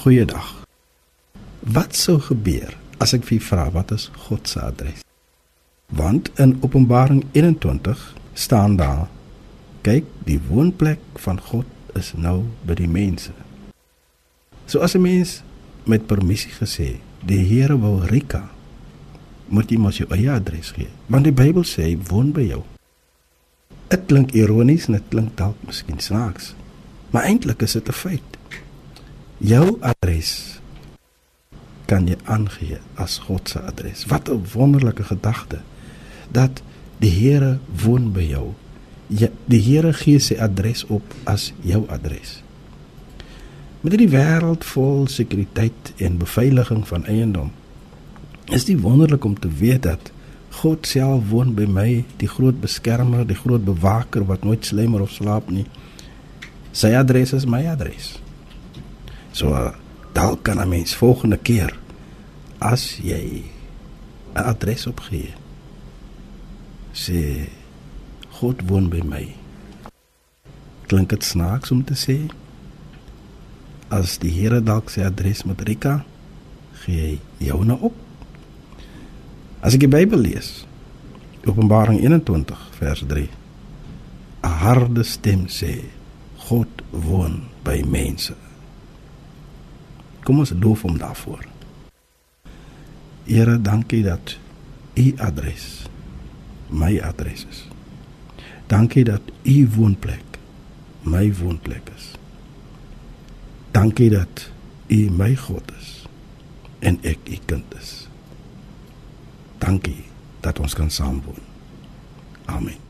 Goeiedag. Wat sou gebeur as ek vir u vra wat is God se adres? Want in Openbaring 21 staan daar: Kyk, die woonplek van God is nou by die mense. So as 'n mens met permissie gesê, die Here wil Rika moet jy mos jou eie adres gee, want die Bybel sê hy woon by jou. Dit klink ironies en dit klink dalk miskien snaaks, maar eintlik is dit 'n feit. Jou adres kan jy aangee as God se adres. Wat 'n wonderlike gedagte dat die Here woon by jou. Ja, die Here gee sy adres op as jou adres. Met die wêreld vol sekuriteit en beveiliging van eiendom is dit wonderlik om te weet dat God self woon by my, die groot beskermer, die groot bewaker wat nooit slemmer of slaap nie. Sy adres is my adres. So dalk kan 'n mens volgende keer as jy 'n adres opgee sê God woon by my. Klink dit snaaks om te sê? As die Here dalk sy adres met Rika gee jou nou op. As ek die Bybel lees, Openbaring 21 vers 3. 'n Harde stem sê: God woon by mense. Kom ons loof hom daarvoor. Here, dankie dat u adres my adres is. Dankie dat u woonplek my woonplek is. Dankie dat u my God is en ek u kind is. Dankie dat ons kan saam woon. Amen.